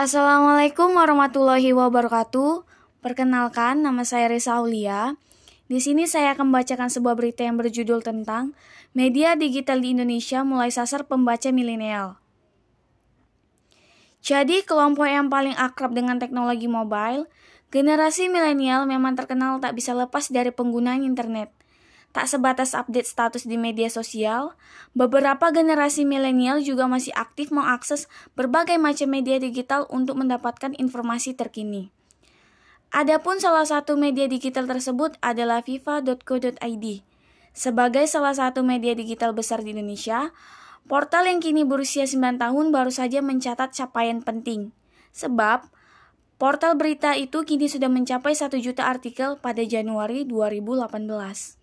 Assalamualaikum warahmatullahi wabarakatuh. Perkenalkan, nama saya Risa Aulia. Di sini saya akan membacakan sebuah berita yang berjudul tentang media digital di Indonesia mulai sasar pembaca milenial. Jadi, kelompok yang paling akrab dengan teknologi mobile, generasi milenial memang terkenal tak bisa lepas dari penggunaan internet. Tak sebatas update status di media sosial, beberapa generasi milenial juga masih aktif mengakses berbagai macam media digital untuk mendapatkan informasi terkini. Adapun salah satu media digital tersebut adalah viva.co.id. Sebagai salah satu media digital besar di Indonesia, portal yang kini berusia 9 tahun baru saja mencatat capaian penting. Sebab, portal berita itu kini sudah mencapai 1 juta artikel pada Januari 2018.